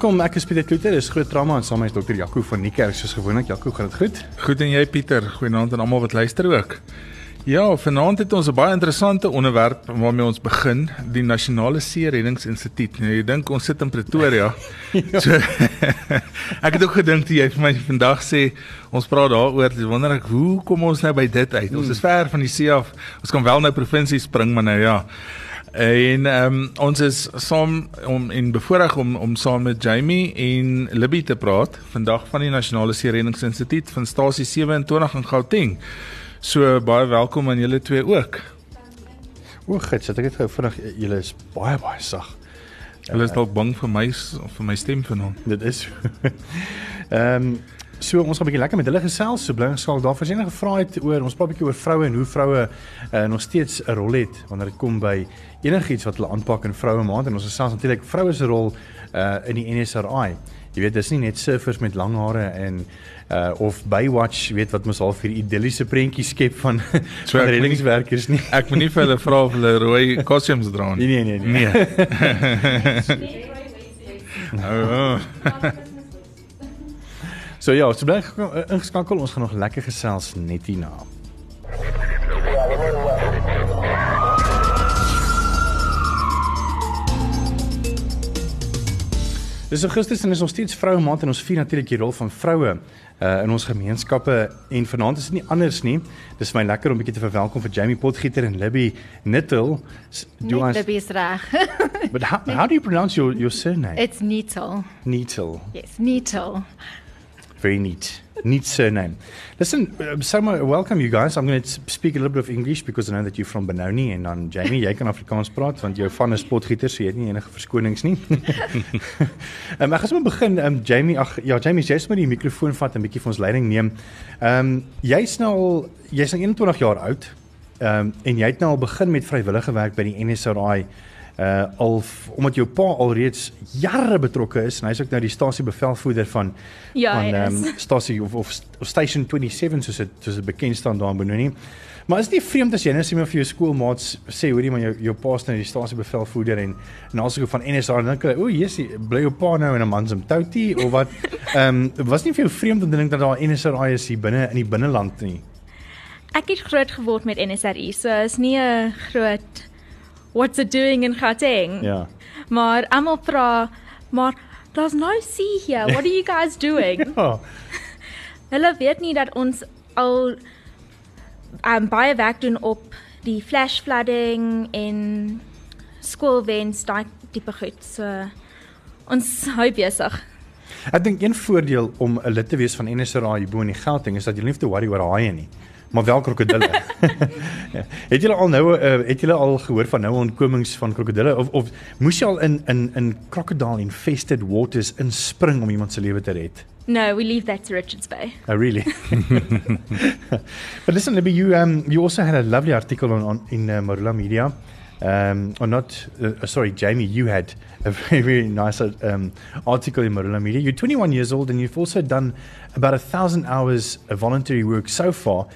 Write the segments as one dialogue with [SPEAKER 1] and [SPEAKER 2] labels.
[SPEAKER 1] Welkom, ek is Pieter Kloete. Dis groot trauma en saam met Dr. Jaco van Niekerk soos gewoonlik. Jaco, gaan dit goed?
[SPEAKER 2] Goed en jy Pieter, goeienaand aan almal wat luister ook. Ja, vanaand het ons 'n baie interessante onderwerp waarmee ons begin, die Nasionale See Reddingsinstituut. Nou jy dink ons sit in Pretoria. ja. so, ek het ook gedink jy vir my vandag sê ons praat daaroor, dis wonder ek hoe kom ons nou by dit uit? Ons is ver van die see af. Ons kan wel nou provinsie spring, maar nou ja. En ehm um, ons is saam om en bevoorreg om om saam met Jamie en Libby te praat vandag van die Nasionale See Reddingsinstituut van stasie 27 in Gauteng. So baie welkom aan julle twee ook.
[SPEAKER 1] O, gits, het ek dit gou vinnig julle is baie baie sag.
[SPEAKER 2] Hulle is dalk bang vir my vir my stem vanaand.
[SPEAKER 1] Dit is. Ehm um, So ons gaan 'n bietjie lekker met hulle gesels. So bly ons sal daar versiene gevra het oor ons praat 'n bietjie oor vroue en hoe vroue uh, nog steeds 'n rol het wanneer dit kom by enigiets wat hulle aanpak in vroue maand en ons gesels natuurlik vroue se rol uh, in die NSRI. Jy weet dis nie net surfers met lang hare en uh of Baywatch weet wat mos al vir idilliese prentjies skep van so van reddingswerkers nie.
[SPEAKER 2] Ek moet nie vir hulle vra of hulle rooi costumes dra
[SPEAKER 1] nie. Nee nee nee. nee. nee. oh, oh. So ja, so bly ingeskakel. Ons gaan nog lekker gesels net hierna. Dis Augustus en is ons steeds vroue maand en ons vier natuurlik die rol van vroue uh in ons gemeenskappe en vanaand is dit nie anders nie. Dis my lekker om 'n bietjie te verwelkom vir Jamie Potgieter en Libby Nittel.
[SPEAKER 3] Do ons Libby is reg.
[SPEAKER 1] But how, how do you pronounce your your surname?
[SPEAKER 3] It's Nittel.
[SPEAKER 1] Nittel.
[SPEAKER 3] Yes, Nittel.
[SPEAKER 1] Very neat. Neat surname. Listen, uh, Summer, welcome you guys. I'm going to speak a little bit of English because I know that you're from Benoni and dan Jamie, jy kan Afrikaans praat want jou van is potgieter, so jy het nie enige verskonings nie. um, ek gaan sommer begin. Um, Jamie, ag ja, Jamie, jy's met die mikrofoon vat en 'n bietjie vir ons leiding neem. Ehm um, jy's nou al jy's nou 21 jaar oud. Ehm um, en jy het nou al begin met vrywillige werk by die NSRI uh al omdat jou pa alreeds jare betrokke is en hy's ook nou die stasie bevelvoerder van
[SPEAKER 3] ja,
[SPEAKER 1] van ehm um, stasie of, of of station 27 soos dit soos dit bekend staan daar in Benoni. Maar is nie vreemd as jy net sê maar vir jou skoolmaats sê hoorie maar jou jou pa is nou die stasie bevelvoerder en en also van NSA en dink hulle o, jissie, bly jou pa nou in 'n man se toutie of wat? Ehm um, was nie vir jou vreemd om te dink dat daar NSA is hier binne in die binneland nie?
[SPEAKER 3] Ek het groot geword met NSRI, so is nie 'n groot what's it doing in Gauteng?
[SPEAKER 1] Ja.
[SPEAKER 3] Maar almal vra, maar daar's no sea here. What are you guys doing? ja. Hulle weet nie dat ons al um, baie werk doen op die flash flooding en skoolwens daai tipe goed. So ons hou besig.
[SPEAKER 1] Ek dink een voordeel om 'n lid te wees van NSRA hier bo in die Gauteng is dat jy nie hoef te worry oor haie nie maar wel krokodille. ja. Het julle al nou uh, het julle al gehoor van nou ontkomings van krokodille of of moes jy al in in in crocodile infested waters inspring om iemand se lewe te red?
[SPEAKER 3] No, we leave that to Richards Bay.
[SPEAKER 1] Oh really? But listen, Libby, you um you also had a lovely article on, on in uh, Marula Media. Um or not uh, sorry, Jamie, you had a very very nice um article in Marula Media. You're 21 years old and you've also done about a 1000 hours of voluntary work so far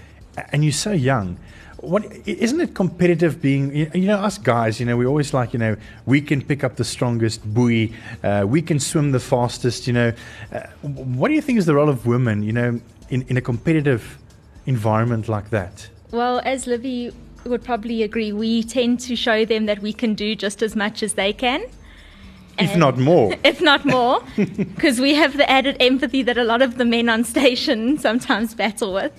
[SPEAKER 1] and you're so young. What isn't it competitive being? You know, us guys. You know, we always like. You know, we can pick up the strongest buoy. Uh, we can swim the fastest. You know, uh, what do you think is the role of women? You know, in in a competitive environment like that.
[SPEAKER 3] Well, as Livy would probably agree, we tend to show them that we can do just as much as they can.
[SPEAKER 1] If not more.
[SPEAKER 3] If not more, because we have the added empathy that a lot of the men on station sometimes battle with.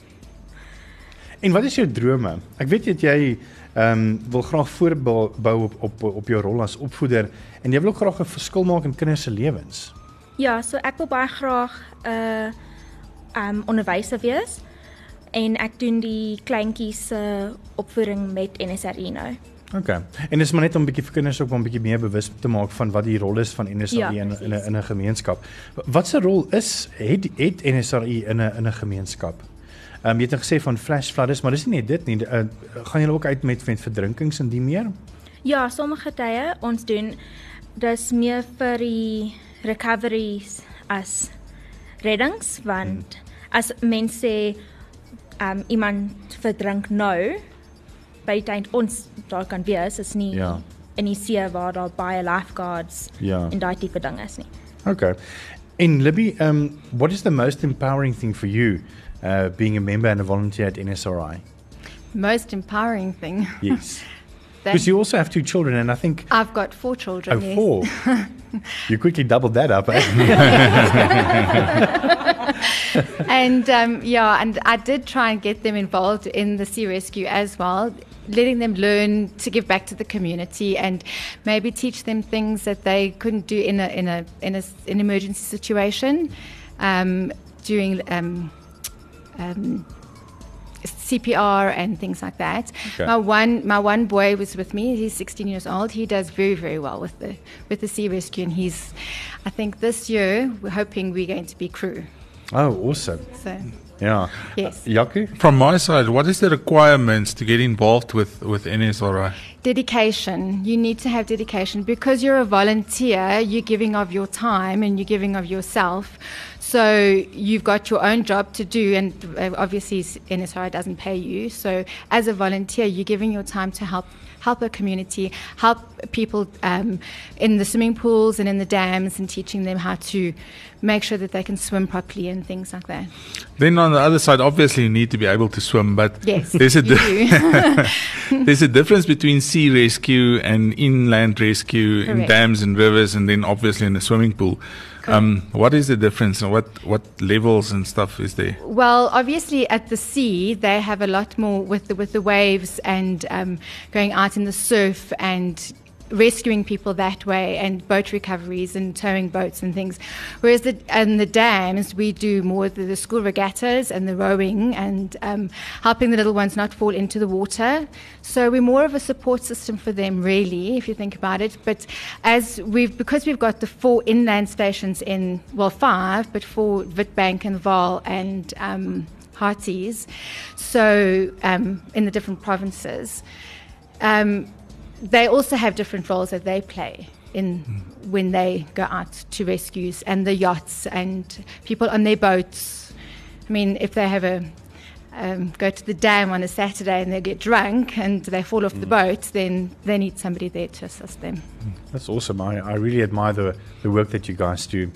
[SPEAKER 1] En wat is jou drome? Ek weet jy jy ehm um, wil graag voorbou op op op jou rol as opvoeder en jy wil ook graag 'n verskil maak in kinders se lewens.
[SPEAKER 3] Ja, so ek wil baie graag 'n uh, ehm um, onderwyser wees en ek doen die kleintjies se uh, opvoeding met NSRI nou.
[SPEAKER 1] OK. En dis maar net om 'n bietjie vir kinders ook 'n bietjie meer bewus te maak van wat die rol is van NSRI ja, in in 'n in 'n gemeenskap. Wat se rol is het het NSRI in 'n in 'n gemeenskap? Ehm um, jy het gesê van flash floods, maar dis nie net dit nie. Uh, gaan julle ook uit met met verdrinkings en die meer?
[SPEAKER 3] Ja, sommige tye ons doen dis meer vir die recoveries as reddings want hmm. as mense ehm um, iemand verdrink nou by tyd ons daar kan wees is nie ja. in die see waar daar baie lifeguards ja. en daai tipe ding is nie.
[SPEAKER 1] Okay. In Libby, um, what is the most empowering thing for you uh, being a member and a volunteer at NSRI?
[SPEAKER 4] Most empowering thing.
[SPEAKER 1] Yes. Because you also have two children, and I think
[SPEAKER 4] I've got four children.
[SPEAKER 1] oh,
[SPEAKER 4] yes.
[SPEAKER 1] four. you quickly doubled that up. Eh?
[SPEAKER 4] and um, yeah, and I did try and get them involved in the sea rescue as well, letting them learn to give back to the community and maybe teach them things that they couldn't do in a in a in a, an emergency situation um, during. Um, um, CPR and things like that.
[SPEAKER 1] Okay.
[SPEAKER 4] My one my one boy was with me. He's 16 years old. He does very very well with the with the sea rescue, and he's. I think this year we're hoping we're going to be crew.
[SPEAKER 1] oh, awesome.
[SPEAKER 4] So
[SPEAKER 1] Yeah.
[SPEAKER 4] Yes.
[SPEAKER 1] Uh, Yaku?
[SPEAKER 2] From my side, what is the requirements to get involved with with NSRI?
[SPEAKER 4] dedication. You need to have dedication because you're a volunteer. You're giving of your time and you're giving of yourself. So you've got your own job to do, and uh, obviously NSRI doesn't pay you. So as a volunteer, you're giving your time to help help a community, help people um, in the swimming pools and in the dams, and teaching them how to make sure that they can swim properly and things like that.
[SPEAKER 2] Then on the other side, obviously you need to be able to swim, but
[SPEAKER 4] Yes,
[SPEAKER 2] there's a di- there's a difference between sea rescue and inland rescue in dams and rivers, and then obviously in a swimming pool. Um, what is the difference, and what what levels and stuff is there?
[SPEAKER 4] Well, obviously at the sea they have a lot more with the with the waves and um, going out in the surf and rescuing people that way and boat recoveries and towing boats and things. Whereas the and the dams we do more the, the school regattas and the rowing and um, helping the little ones not fall into the water. So we're more of a support system for them, really, if you think about it. But as we've because we've got the four inland stations in well five, but four Witbank and Vaal and um, Hearties, so um, in the different provinces. Um, they also have different roles that they play in when they go out to rescues and the yachts and people on their boats. I mean, if they have a um, go to the dam on a Saturday and they get drunk and they fall off the boat, then they need somebody there to assist them.
[SPEAKER 1] That's awesome. I, I really admire the, the work that you guys do.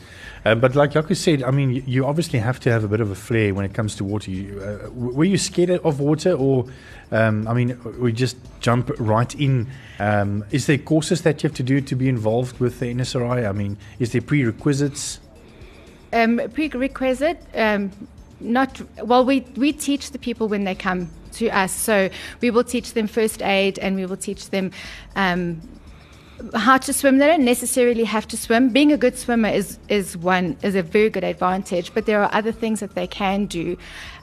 [SPEAKER 1] Uh, but like Yaku said, I mean, you, you obviously have to have a bit of a flair when it comes to water. You, uh, were you scared of water or, um, I mean, we just jump right in? Um, is there courses that you have to do to be involved with the NSRI? I mean, is there prerequisites?
[SPEAKER 4] Um, prerequisite, um, not well. We we teach the people when they come to us, so we will teach them first aid and we will teach them. Um, how to swim. They don't necessarily have to swim. Being a good swimmer is, is one is a very good advantage, but there are other things that they can do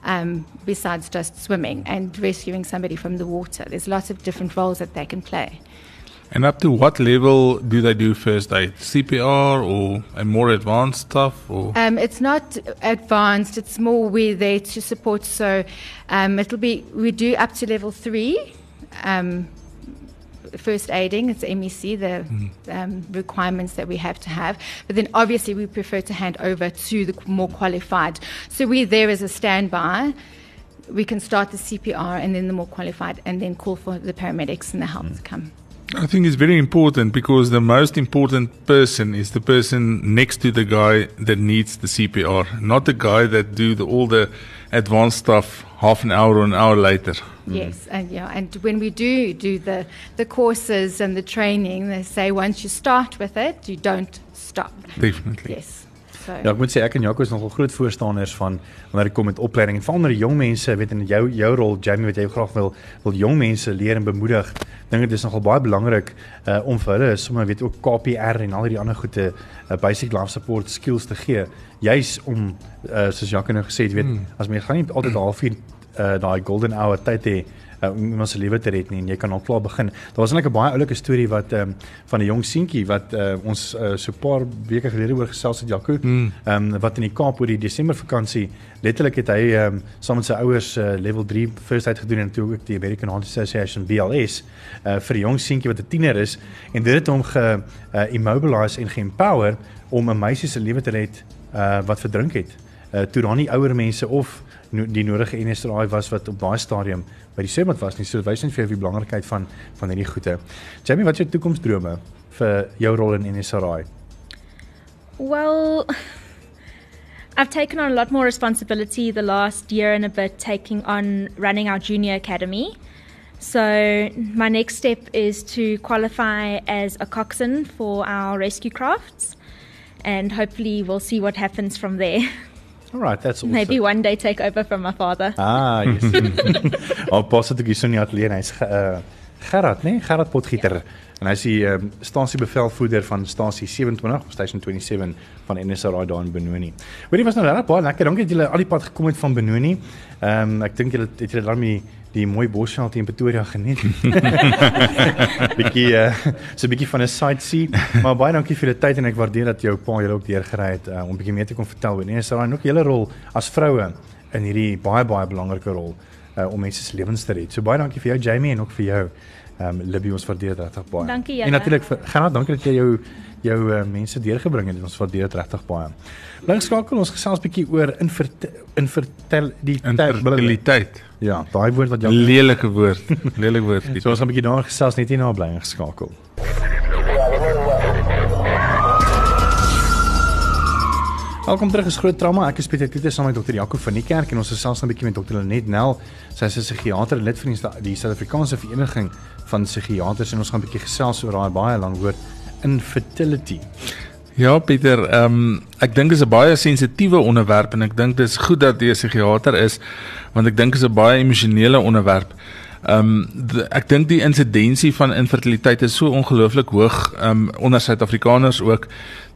[SPEAKER 4] um, besides just swimming and rescuing somebody from the water. There's lots of different roles that they can play.
[SPEAKER 2] And up to what level do they do first aid? CPR or a more advanced stuff? Or
[SPEAKER 4] Um, it's not advanced. It's more we're there to support. So um, it'll be we do up to level three. Um, First aiding, it's MEC, the um, requirements that we have to have. But then obviously we prefer to hand over to the more qualified. So we're there as a standby. We can start the CPR and then the more qualified, and then call for the paramedics and the help to come.
[SPEAKER 2] I think it's very important because the most important person is the person next to the guy that needs the CPR, not the guy that do the, all the advanced stuff half an hour or an hour later.
[SPEAKER 4] Yes, and yeah, and when we do do the the courses and the training, they say once you start with it, you don't stop.
[SPEAKER 2] Definitely.
[SPEAKER 4] Yes. So
[SPEAKER 1] Ja, ek moet sê ek en Jaco is nogal groot voorstanders van wanneer dit kom met opleiding en veral onder die jong mense, weet in jou jou rol Jamie wat jy graag wil wil jong mense leer en bemoedig. Dink dit is nogal baie belangrik uh om vir hulle sommer weet ook KPR en al die ander goede uh, basic life support skills te gee. Juis om uh soos Jaco nou gesê het, weet
[SPEAKER 2] Hmm.
[SPEAKER 1] as mens gaan nie altyd halfuur uh daai golden hour tyd hê uh, om se lewe te red nie en jy kan al klaar begin. Daar was net 'n baie oulike storie wat ehm um, van 'n jong seentjie wat uh, ons uh, so 'n paar weke gelede oor gesels het Jaco.
[SPEAKER 2] Mm.
[SPEAKER 1] Ehm um, wat in die Kaap oor die Desember vakansie letterlik het hy ehm um, saam met sy ouers uh, level 3 first aid gedoen en toe ook die American Heart Association BLS uh, vir 'n jong seentjie wat 'n tiener is en dit het hom ge uh, immobilize en geempower om 'n meisie se lewe te red uh, wat verdrink het. Uh, toe daar nie ouer mense of no die nodige NSRI was wat op daai stadium by die swembad was nie. So wys net vir jou die belangrikheid van van hierdie goede. Jamie, wat is jou toekomsdrome vir jou rol in NSRI?
[SPEAKER 3] Well, I've taken on a lot more responsibility the last year and a bit, taking on running our junior academy. So, my next step is to qualify as a coxswain for our rescue crafts, and hopefully, we'll see what happens from there.
[SPEAKER 1] All right, that's awesome.
[SPEAKER 3] Maybe one day take over from my father.
[SPEAKER 1] Ah, yes. Al pas het ek hier so nie atleer hy's uh, Gerard, né? Nee? Gerard Potgieter. En hy is die um, stasiebevelvoerder van stasie 27, station 27 van NSRI daar in Benoni. Hoorie was nou regtig baie lekker. Dankie dat julle al die pad gekom het van Benoni. Ehm um, ek dink julle het julle daarmee die mooi bosveld in Pretoria geniet. bietjie uh, so 'n bietjie van 'n sightsee, maar baie dankie vir die tyd en ek waardeer dat jou pa julle ook deurgery het uh, om bietjie meer te kon vertel oor NSRI en ook julle rol as vroue in hierdie baie baie belangrike rol uh, om mense se lewens te red. So baie dankie vir jou Jamie en ook vir jou ehm um, Libby ons waardeer dit regtig baie.
[SPEAKER 3] Dankie
[SPEAKER 1] julle. En natuurlik vir Gerard, dankie dat jy jou jou uh, mense deurgebring het. Ons waardeer dit regtig baie. Links skakel ons gesels bietjie oor infertil die
[SPEAKER 2] infertiliteit.
[SPEAKER 1] Ja, daai woord wat
[SPEAKER 2] jy lelike woord. lelike woord.
[SPEAKER 1] so ons gaan 'n bietjie daar gesels net hier na bly geskakel. Welkom terug is groot trauma. Ek is Pieter Kloete saam met dokter Jaco van die kerk en ons gesels nou 'n bietjie met dokter Lenet Nel. Sy is 'n psigiater en lid van die Suid-Afrikaanse Vereniging van Psigiaters en ons gaan 'n bietjie gesels oor daai baie lang woord infertility.
[SPEAKER 2] Ja Pieter, ehm um, ek dink dit is 'n baie sensitiewe onderwerp en ek dink dit is goed dat jy 'n psigiater is want ek dink dit is 'n baie emosionele onderwerp. Ehm um, ek dink die insidensie van infertiliteit is so ongelooflik hoog ehm um, onder Suid-Afrikaners ook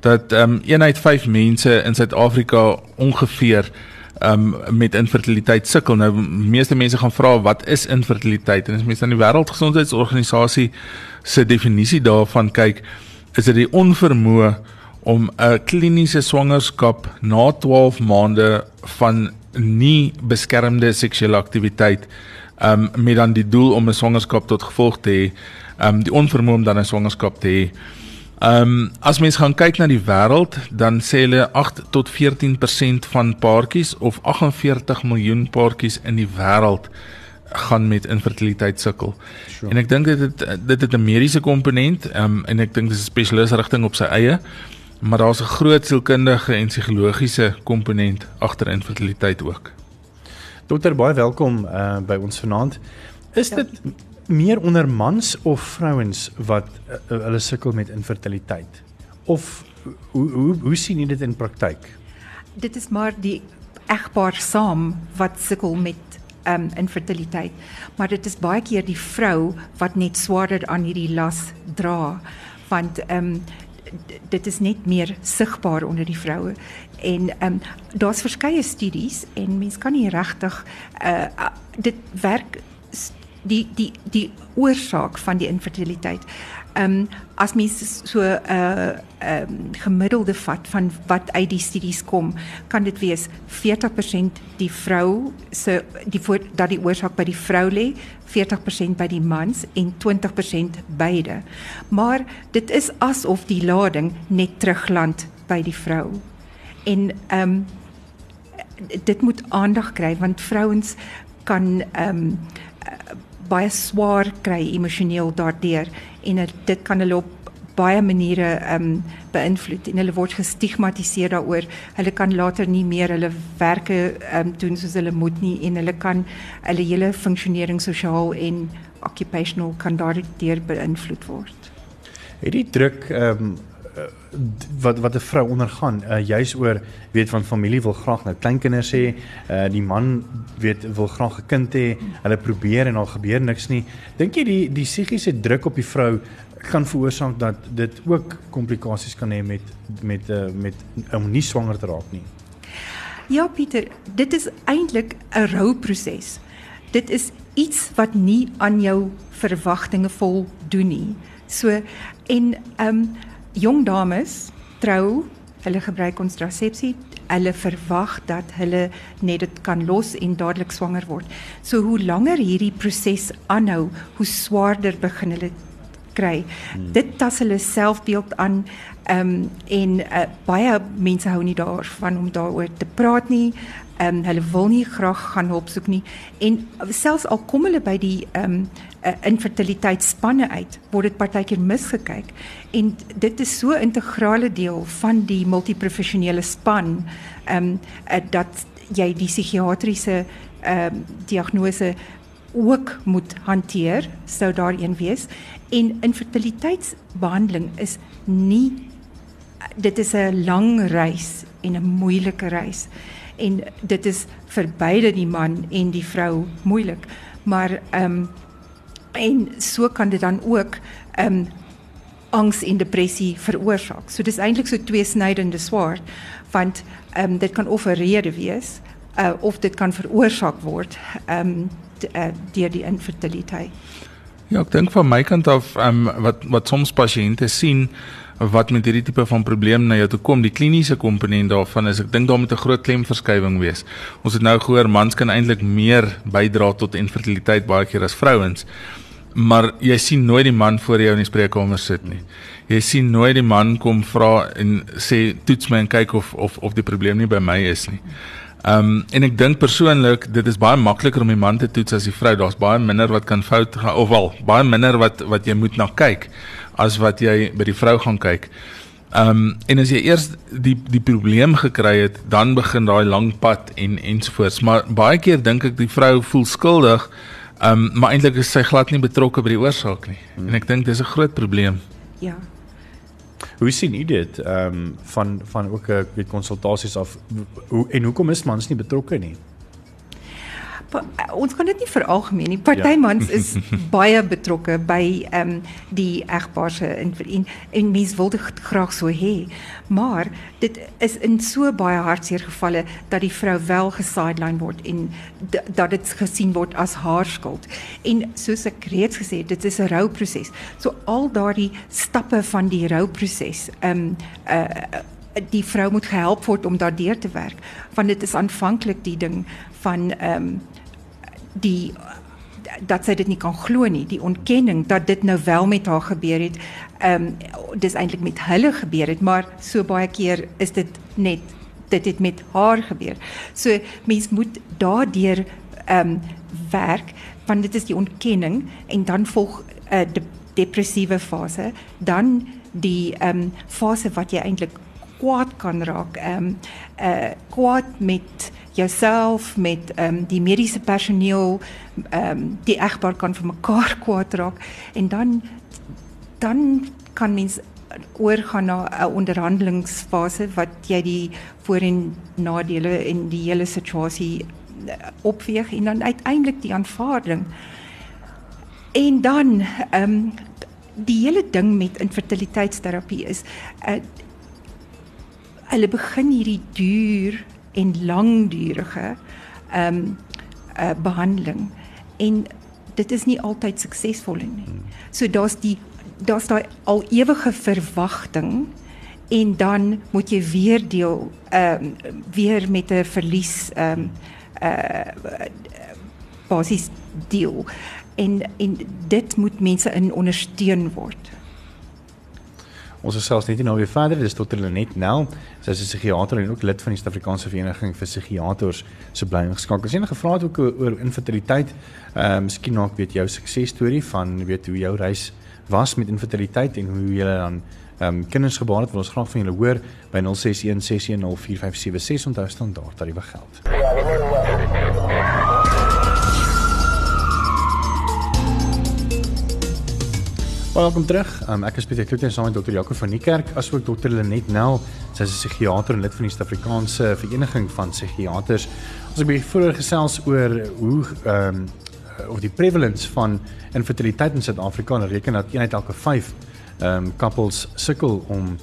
[SPEAKER 2] dat ehm um, een uit 5 mense in Suid-Afrika ongeveer ehm um, met infertiliteit sukkel. Nou meeste mense gaan vra wat is infertiliteit? En as mense aan die Wêreldgesondheidsorganisasie se definisie daarvan kyk, is dit die onvermoë om 'n kliniese swangerskap na 12 maande van nie beskermde seksuele aktiwiteit ehm um, met dan die doel om 'n swangerskap tot gevolg te hê, ehm um, die onvermoë om dan 'n swangerskap te hê. Ehm um, as mens gaan kyk na die wêreld, dan sê hulle 8 tot 14% van paartjies of 48 miljoen paartjies in die wêreld gaan met infertiliteit sukkel. Sure. En ek dink dit het, dit het 'n mediese komponent, um, en ek dink dis 'n spesialis rigting op sy eie, maar daar's 'n groot sielkundige en psigologiese komponent agter infertiliteit ook.
[SPEAKER 1] Dokter, baie welkom uh, by ons vanaand. Is ja. dit meer onder mans of vrouens wat uh, hulle sukkel met infertiliteit? Of hoe hoe hoe sien jy dit in praktyk?
[SPEAKER 5] Dit is maar die egpaar saam wat sukkel met um infertiliteit. Maar dit is baie keer die vrou wat net swaarder aan hierdie las dra want um dit is net meer sigbaar onder die vroue en um daar's verskeie studies en mens kan nie regtig uh dit werk die die die oorsaak van die infertiliteit. Ehm um, as mens so 'n uh, ehm um, gemiddelde vat van wat uit die studies kom, kan dit wees 40% die vrou se die voor dat die oorsaak by die vrou lê, 40% by die mans en 20% beide. Maar dit is asof die lading net terugland by die vrou. En ehm um, dit moet aandag kry want vrouens kan ehm um, baie swaar kry emosioneel daardeur en dit kan hulle op baie maniere ehm um, beïnvloed en hulle word gestigmatiseer daaroor. Hulle kan later nie meer hulle werke ehm um, doen soos hulle moet nie en hulle kan hulle hele funksionering sosiaal en occupational kan daardeur beïnvloed word.
[SPEAKER 1] Het die druk ehm um, wat wat 'n vrou ondergaan uh, juis oor weet van familie wil graag nou kleinkinders hê uh, die man weet wil graag 'n kind hê hulle probeer en al gebeur niks nie. Dink jy die die psigiese druk op die vrou kan veroorsaak dat dit ook komplikasies kan hê met met uh, met om nie swanger te raak nie?
[SPEAKER 5] Ja Pieter dit is eintlik 'n rouproses dit is iets wat nie aan jou verwagtinge voldoen nie. So en ehm um, jong dames trou, hulle gebruik kontrasepsie, hulle verwag dat hulle net dit kan los en dadelik swanger word. So hoe langer hierdie proses aanhou, hoe swaarder begin hulle kry. Hmm. Dit tas hulle selfbeeld aan ehm um, en uh, baie mense hou nie daarvan om daaroor te praat nie. Ehm um, hulle wil nie graag gaan hulp soek nie en selfs al kom hulle by die ehm um, uh, infertiliteitsspanne uit, word dit partykeer misgekyk en dit is so integrale deel van die multiprofessionele span ehm um, uh, dat jy die psigiatriese ehm um, diagnose ook moet hanteer, sou daar een wees. En infertiliteitsbehandeling is nie dit is 'n lang reis en 'n moeilike reis. En dit is vir beide die man en die vrou moeilik. Maar ehm um, en so kan dit dan ook ehm um, angs en depressie veroorsaak. So dis eintlik so twee snydende swaard want ehm um, dit kan of 'n rede wees uh, of dit kan veroorsaak word ehm um, uh, deur die infertiliteit.
[SPEAKER 2] Ja, ek dink van my kant af ehm um, wat wat soms pasiënte sien wat met hierdie tipe van probleem na jou toe kom, die kliniese komponent daarvan is ek dink daar moet 'n groot klemverskywing wees. Ons het nou gehoor mans kan eintlik meer bydra tot infertiliteit baie keer as vrouens. Maar jy sien nooit die man voor jou in die spreekkamer sit nie. Jy sien nooit die man kom vra en sê toets my en kyk of of of die probleem nie by my is nie. Ehm um, en ek dink persoonlik dit is baie makliker om die man te toets as die vrou. Daar's baie minder wat kan fout gaan of al baie minder wat wat jy moet na kyk as wat jy by die vrou gaan kyk. Ehm um, en as jy eers die die probleem gekry het, dan begin daai lang pad en ensovoorts. Maar baie keer dink ek die vrou voel skuldig. Ehm um, maar eintlik is sy glad nie betrokke by die oorsaak nie. Hmm. En ek dink dis 'n groot probleem.
[SPEAKER 5] Ja.
[SPEAKER 1] Hoe sien u dit ehm um, van van ook 'n weet konsultasies af hoe en hoekom is mans nie betrokke nie?
[SPEAKER 5] Pa, ons kan dit nie veralgemeen nie. Party ja. mans is baie betrokke by ehm um, die egpaar se en en, en mens wil dit graag so hê. Maar dit is in so baie hartseer gevalle dat die vrou wel gesideline word en dat dit gesien word as haar skuld. En soos ek reeds gesê het, dit is 'n rouproses. So al daardie stappe van die rouproses, ehm um, uh die vrou moet gehelp word om daardeur te werk want dit is aanvanklik die ding van ehm um, die dat sy dit nie kan glo nie, die ontkenning dat dit nou wel met haar gebeur het. Ehm um, dis eintlik met hulle gebeur het, maar so baie keer is dit net dit het met haar gebeur. So mens moet daardeur ehm um, werk want dit is die ontkenning en dan volg 'n uh, de depressiewe fase, dan die ehm um, fase wat jy eintlik kwaad kan raak, ehm um, uh kwaad met jouself met ehm um, die mediese personeel ehm um, die egpaar kan vir mekaar kwaad raak en dan dan kan mens oorgaan na 'n onderhandelingsfase wat jy die voor en nadele en die hele situasie eh, opweeg en dan uiteindelik die aanvaarding. En dan ehm um, die hele ding met infertiliteitsterapie is uh, hulle begin hierdie duur en langdurige ehm um, uh, behandeling en dit is nie altyd suksesvol nie. So daar's die daar's daai al ewige verwagting en dan moet jy weer deel ehm um, weer met 'n verlies ehm um, uh basis deel en en dit moet mense in ondersteun word.
[SPEAKER 1] Ons is selfs net nie nou weer verder, dis Dr. Lenet Nel. Sy is 'n psigiater en ook lid van die Suid-Afrikaanse Vereniging vir Psigiaters se bly ingeskakel. Sy het gevra het ook oor infertiliteit. Ehm uh, miskien nog weet jou suksesstorie van weet hoe jou reis was met infertiliteit en hoe jy dan ehm um, kinders gebaar het. Wil ons graag van julle hoor by 061 610 4576 onthou standaard tariewe geld. Ja, Welkom terug. Um, ek is Pieter Kloete saam met Dr. Jaco van die Kerk, asook Dr. Lenet Nel. Sy is 'n psigiater en lid van die Suid-Afrikaanse Vereniging van Psigiaters. Ons het bietjie vroeër gesels oor hoe ehm um, of die prevalence van infertiliteit in Suid-Afrika en reken dat een uit elke 5 ehm um, couples sukkel om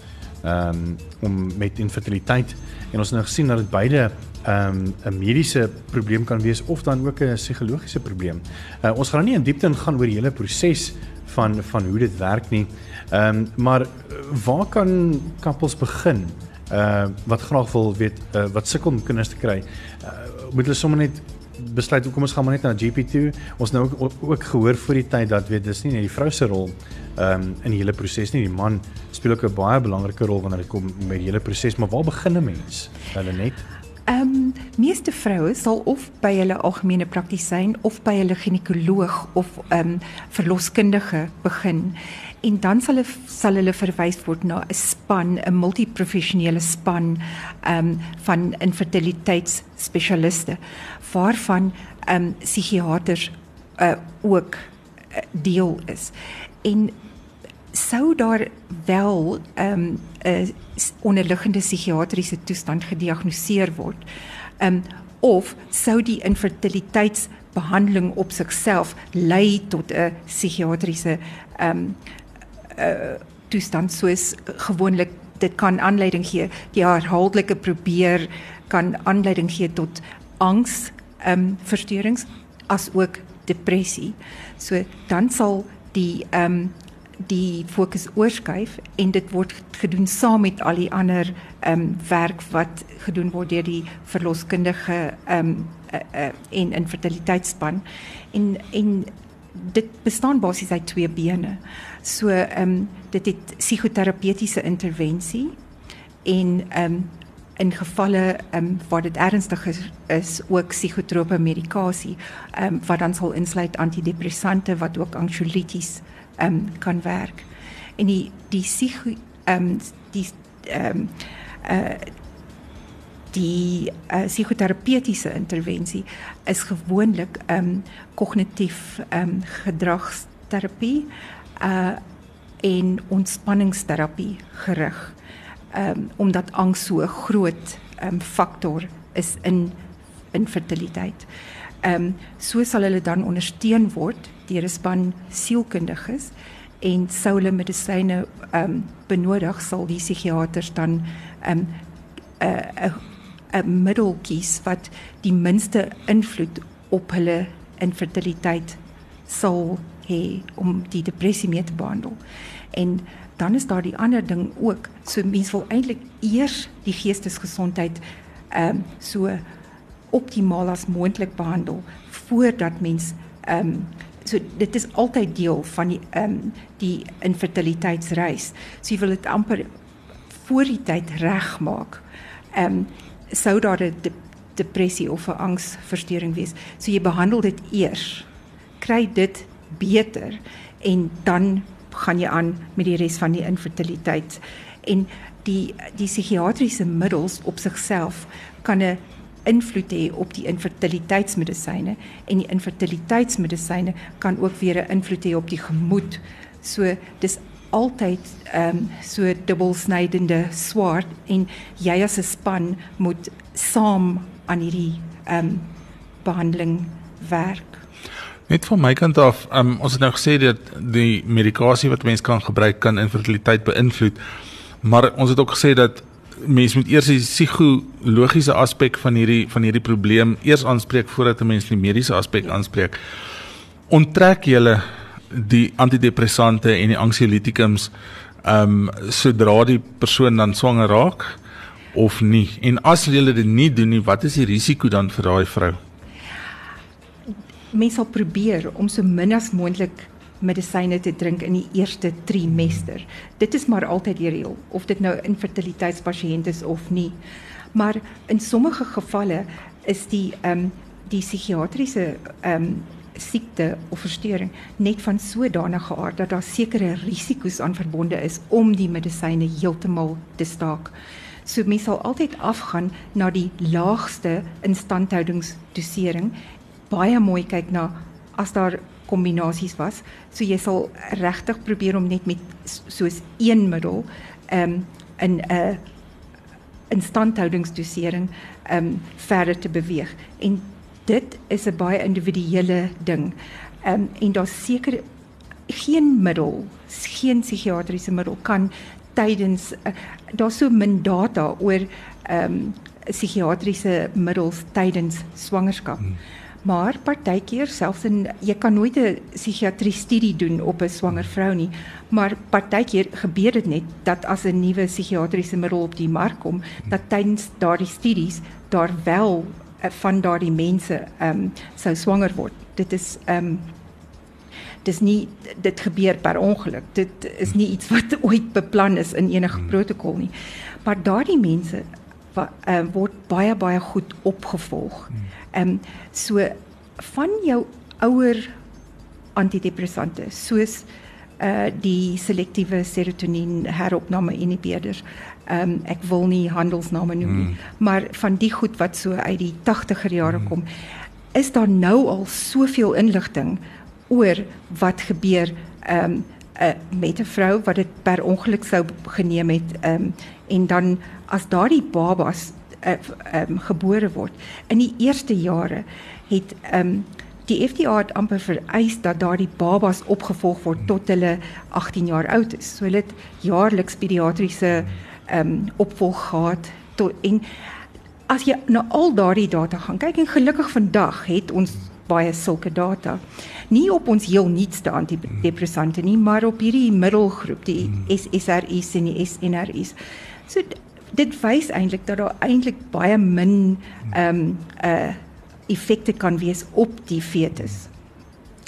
[SPEAKER 1] ehm um, om met infertiliteit en ons het nou gesien dat dit beide ehm um, 'n mediese probleem kan wees of dan ook 'n psigologiese probleem. Uh, ons gaan nou nie in diepte ingaan oor die hele proses van van hoe dit werk nie. Ehm um, maar waar kan koppels begin? Uh wat graag wil weet uh, wat sukkel om kinders te kry. Uh, moet hulle sommer net besluit kom ons gaan maar net na GP toe. Ons nou ook, ook gehoor voor die tyd dat weet dis nie net die vrou se rol ehm um, in die hele proses nie. Die man speel ook 'n baie belangrike rol wanneer dit kom met die hele proses, maar waar begin 'n mens? Hulle net
[SPEAKER 5] Ehm um, meeste vroue sal of by hulle algemene praktisyn of by hulle ginekoloog of ehm um, verloskundige begin en dan sal hulle sal hulle verwys word na 'n span, 'n multiprofessionele span ehm um, van infertiliteitsspesialiste waarvan ehm um, psigiaters uh, ook uh, deel is. En sou daar wel ehm, 'n um, onderliggende psigiatriese toestand gediagnoseer word. Ehm um, of sou die infertiliteitsbehandeling op sigself lei tot 'n psigiatriese ehm um, toestand soos gewoonlik dit kan aanleiding gee die herhaaldelike probeer kan aanleiding gee tot angs ehm um, versteurings as ook depressie. So dan sal die ehm um, die fokus oorskuif en dit word gedoen saam met al die ander ehm um, werk wat gedoen word deur die verloskundige ehm um, uh, uh, en infertiliteitsspan en en dit bestaan basies uit twee bene. So ehm um, dit het psigoterapeutiese intervensie en ehm um, in gevalle ehm um, waar dit ernstig is, is ook psigotrope medikasie ehm um, wat dan sal insluit antidepressante wat ook anxiolyties um, kan werk. En die die psycho um, die um, uh, die uh, psigoterapeutiese intervensie is gewoonlik um, kognitief um, gedragsterapie uh, en ontspanningsterapie gerig. Um, omdat angs so 'n groot um, faktor is in infertiliteit. Ehm um, so sal hulle dan ondersteun word deur 'n span sielkundiges en sou hulle medisyne ehm um, benodig sal die psigiaters dan ehm um, 'n 'n middel kies wat die minste invloed op hulle infertiliteit sal hê om die depressie mee te behandel. En dan is daar die ander ding ook. So mense wil eintlik eers die geestesgesondheid ehm um, so optimaal as moontlik behandel voordat mens ehm um, so dit is altyd deel van die ehm um, die infertiliteitsreis. So jy wil dit amper voor die tyd regmaak. Ehm um, sou daar 'n de depressie of 'n angsversteuring wees. So jy behandel dit eers. Kry dit beter en dan gaan jy aan met die res van die infertiliteit. En die die psigiatriese middels op sigself kan 'n invloed hê op die infertiliteitsmedisyne en die infertiliteitsmedisyne kan ook weer 'n invloed hê op die gemoed. So dis altyd ehm um, so dubbelsnydende swaard en jy as 'n span moet saam aan hierdie ehm um, behandeling werk.
[SPEAKER 2] Net van my kant af, um, ons het nou gesê dat die medikasie wat mense kan gebruik kan infertiliteit beïnvloed. Maar ons het ook gesê dat mens moet eers die psigologiese aspek van hierdie van hierdie probleem eers aanspreek voordat 'n mens die mediese aspek aanspreek. Onttrek jy die antidepressante en die anxiolytikums ehm um, sodra die persoon dan swanger raak of nie? En as jy dit nie doen nie, wat is die risiko dan vir daai vrou?
[SPEAKER 5] Mens sal probeer om so min as moontlik medisyne te drink in die eerste trimester. Dit is maar altyd die reël of dit nou infertiliteitspasiënt is of nie. Maar in sommige gevalle is die ehm um, die psigiatriese ehm um, siekte of verstoring net van sodanige aard dat daar sekere risiko's aan verbonde is om die medisyne heeltemal te staak. So mens sal altyd afgaan na die laagste instandhoudingsdosering. Baie mooi kyk na as daar kombinasies was. So jy sal regtig probeer om net met soos een middel ehm um, in uh, ehm verder te beweeg. En dit is 'n baie individuele ding. Ehm um, en daar seker geen middel, geen psigiatriese middel kan tydens uh, daar so min data oor ehm um, middels tydens swangerskap. Hmm. Maar partykeer selfs in jy kan nooit 'n psigiatrie studie doen op 'n swanger vrou nie, maar partykeer gebeur dit net dat as 'n nuwe psigiatriese middel op die mark kom, dat tydens daardie studies daar wel van daardie mense ehm um, sou swanger word. Dit is ehm um, dis nie dit gebeur per ongeluk. Dit is nie iets wat ooit beplan is in enige hmm. protokol nie. Maar daardie mense uh, word baie baie goed opgevolg. Hmm. Ehm um, so van jou ouer antidepressante soos uh die selektiewe serotonien heropname inhibitors. Ehm um, ek wil nie handelsname noem nie, hmm. maar van die goed wat so uit die 80er jare hmm. kom, is daar nou al soveel inligting oor wat gebeur ehm um, uh, met 'n vrou wat dit per ongeluk sou geneem het ehm um, en dan as daardie babas ehm uh, um, gebore word in die eerste jare het ehm um, die FDA het amper vereis dat daardie babas opgevolg word tot hulle 18 jaar oud is. So hulle het jaarliks pediatriese ehm um, opvolg gehad tot en as jy na al daardie data gaan kyk en gelukkig vandag het ons baie sulke data. Nie op ons heel nuutste antidepressante nie, maar op hierdie middelgroep, die SSRI's en die SNRI's. So dit wys eintlik dat daar eintlik baie min ehm um, uh effekte kan wees op die fetus.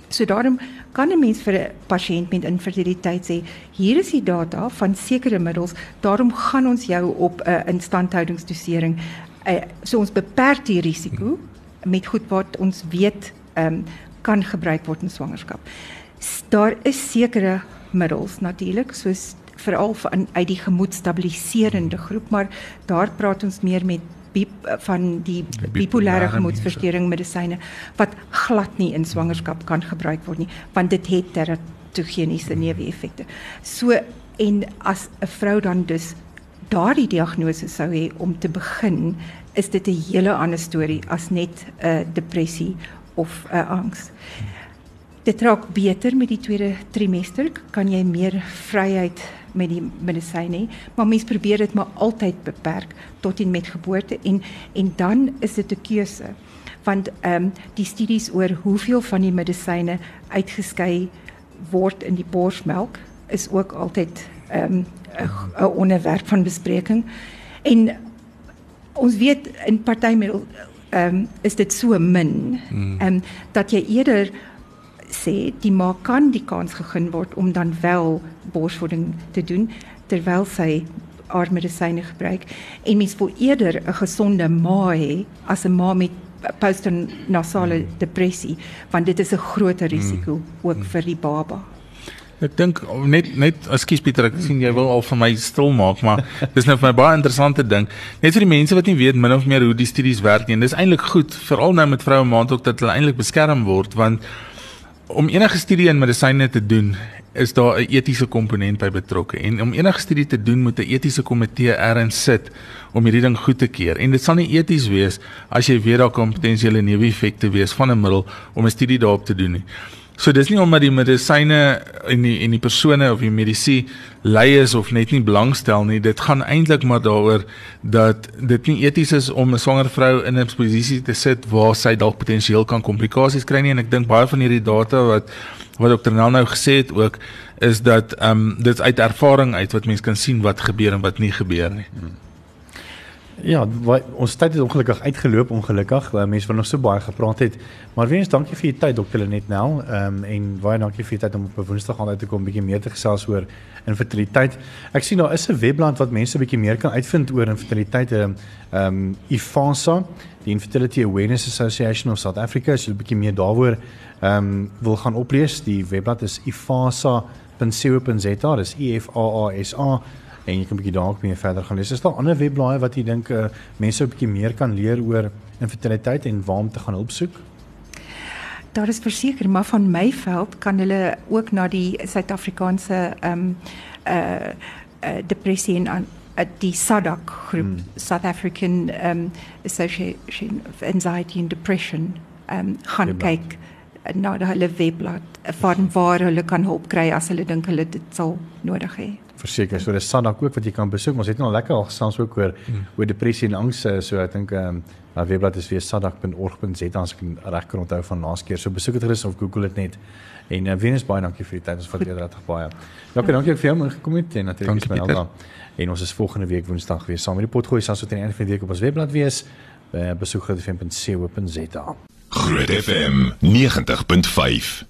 [SPEAKER 5] So daarom kan 'n mens vir 'n pasiënt met infertiliteit sê, hier is die data van sekere middels, daarom gaan ons jou op 'n uh, instandhoudingsdosering. Uh, so ons beperk die risiko met goed wat ons weet ehm um, kan gebruik word in swangerskap. Daar is sekere middels natuurlik soos veral van uit die gemoedstabiliserende groep, maar daar praat ons meer met bip, van die bipolêre gemoedversteuring medisyne wat glad nie in swangerskap kan gebruik word nie, want dit het teratogeniese neeweffekte. So en as 'n vrou dan dus daardie diagnose sou hê om te begin, is dit 'n hele ander storie as net 'n uh, depressie of 'n uh, angs. Dit raak beter met die tweede trimester, kan jy meer vryheid met die medisyne, maar mens probeer dit maar altyd beperk tot en met geboorte en en dan is dit 'n keuse. Want ehm um, die studies oor hoeveel van die medisyne uitgeskei word in die borsmelk is ook altyd ehm um, onderwerp van bespreking. En ons weet in partymiddel ehm um, is dit so min hmm. ehm um, dat jy eerder sê die ma kan die kans gegee word om dan wel borsvoeding te doen terwyl sy haar medisyne gebruik en mens wil eerder 'n gesonde ma hê as 'n ma met postnasale depressie want dit is 'n groter risiko hmm. ook vir die baba.
[SPEAKER 2] Ek dink net net ekskuus Pieter, ek sien jy wil al vir my stil maak, maar dis nou vir my baie interessante ding. Net vir die mense wat nie weet min of meer hoe die studies werk nie. En dis eintlik goed veral nou met vroue maand ook dat hulle eintlik beskerm word want om enige studie in medisyne te doen is daar 'n etiese komponent by betrokke en om enige studie te doen moet 'n etiese komitee erns sit om hierdie ding goed te keur en dit sal nie eties wees as jy weet daar kan potensiële neeweffekte wees van 'n middel om 'n studie daarop te doen nie. So dis nie omdat die medisyne en die en die persone of die medisyne lei is of net nie belangstel nie. Dit gaan eintlik maar daaroor dat dit nie eties is om 'n swanger vrou in 'n posisie te sit waar sy dalk potensieel kan komplikasies kry nie en ek dink baie van hierdie data wat wat dokter Nel nou gesê het ook is dat ehm um, dit uit ervaring uit wat mense kan sien wat gebeur en wat nie gebeur nie. Hmm.
[SPEAKER 1] Ja, wij, ons tyd het ongelukkig uitgeloop ongelukkig. Uh, mense wat nog so baie gepraat het. Maar weer eens dankie vir u tyd dokter Lenet Nel. Ehm um, en baie dankie vir u tyd om op Woensdag aan uit te kom bietjie meer te gesels oor infertiliteit. Ek sien daar is 'n webblad wat mense bietjie meer kan uitvind oor infertiliteit. Ehm um, IFASA, die Infertility Awareness Association of South Africa. As jy 'n bietjie meer daaroor ehm um, wil gaan oplees, die webblad is ifasa.co.za. Dis I F A A S A en jy kan 'n bietjie dalk meer verder gaan lees. Is daar ander webblaaie wat jy dink uh, mense 'n bietjie meer kan leer oor infertiliteit en waar om te gaan hulp soek?
[SPEAKER 5] Daar is verseker, maar van my veld kan hulle ook na die Suid-Afrikaanse ehm um, uh, uh depressie en uh, die SADAG groep, hmm. South African um Association of Anxiety and Depression um, gaan Webblad. kyk na hulle webblad van waar hulle kan hulp kry as hulle dink hulle dit sal nodig hê
[SPEAKER 1] verseker. So dis Sadak ook wat jy kan besoek. Ons het nou lekker al gesels ook oor hmm. oor depressie en angs. So ek dink ehm um, my webblad is weer sadak.org.za as ek reg kan onthou van laas keer. So besoek dit gerus of Google dit net. En uh, Venus baie dankie vir die tyd. Ons waardeer dit baie. Dankie, dankie vir jou om gekom het en natuurlik is my Alda. En ons is volgende week Woensdag weer saam met die potgooi so teen die einde van die week op ons webblad wees. uh, besoek grootfm.co.za.
[SPEAKER 6] Groot FM 90.5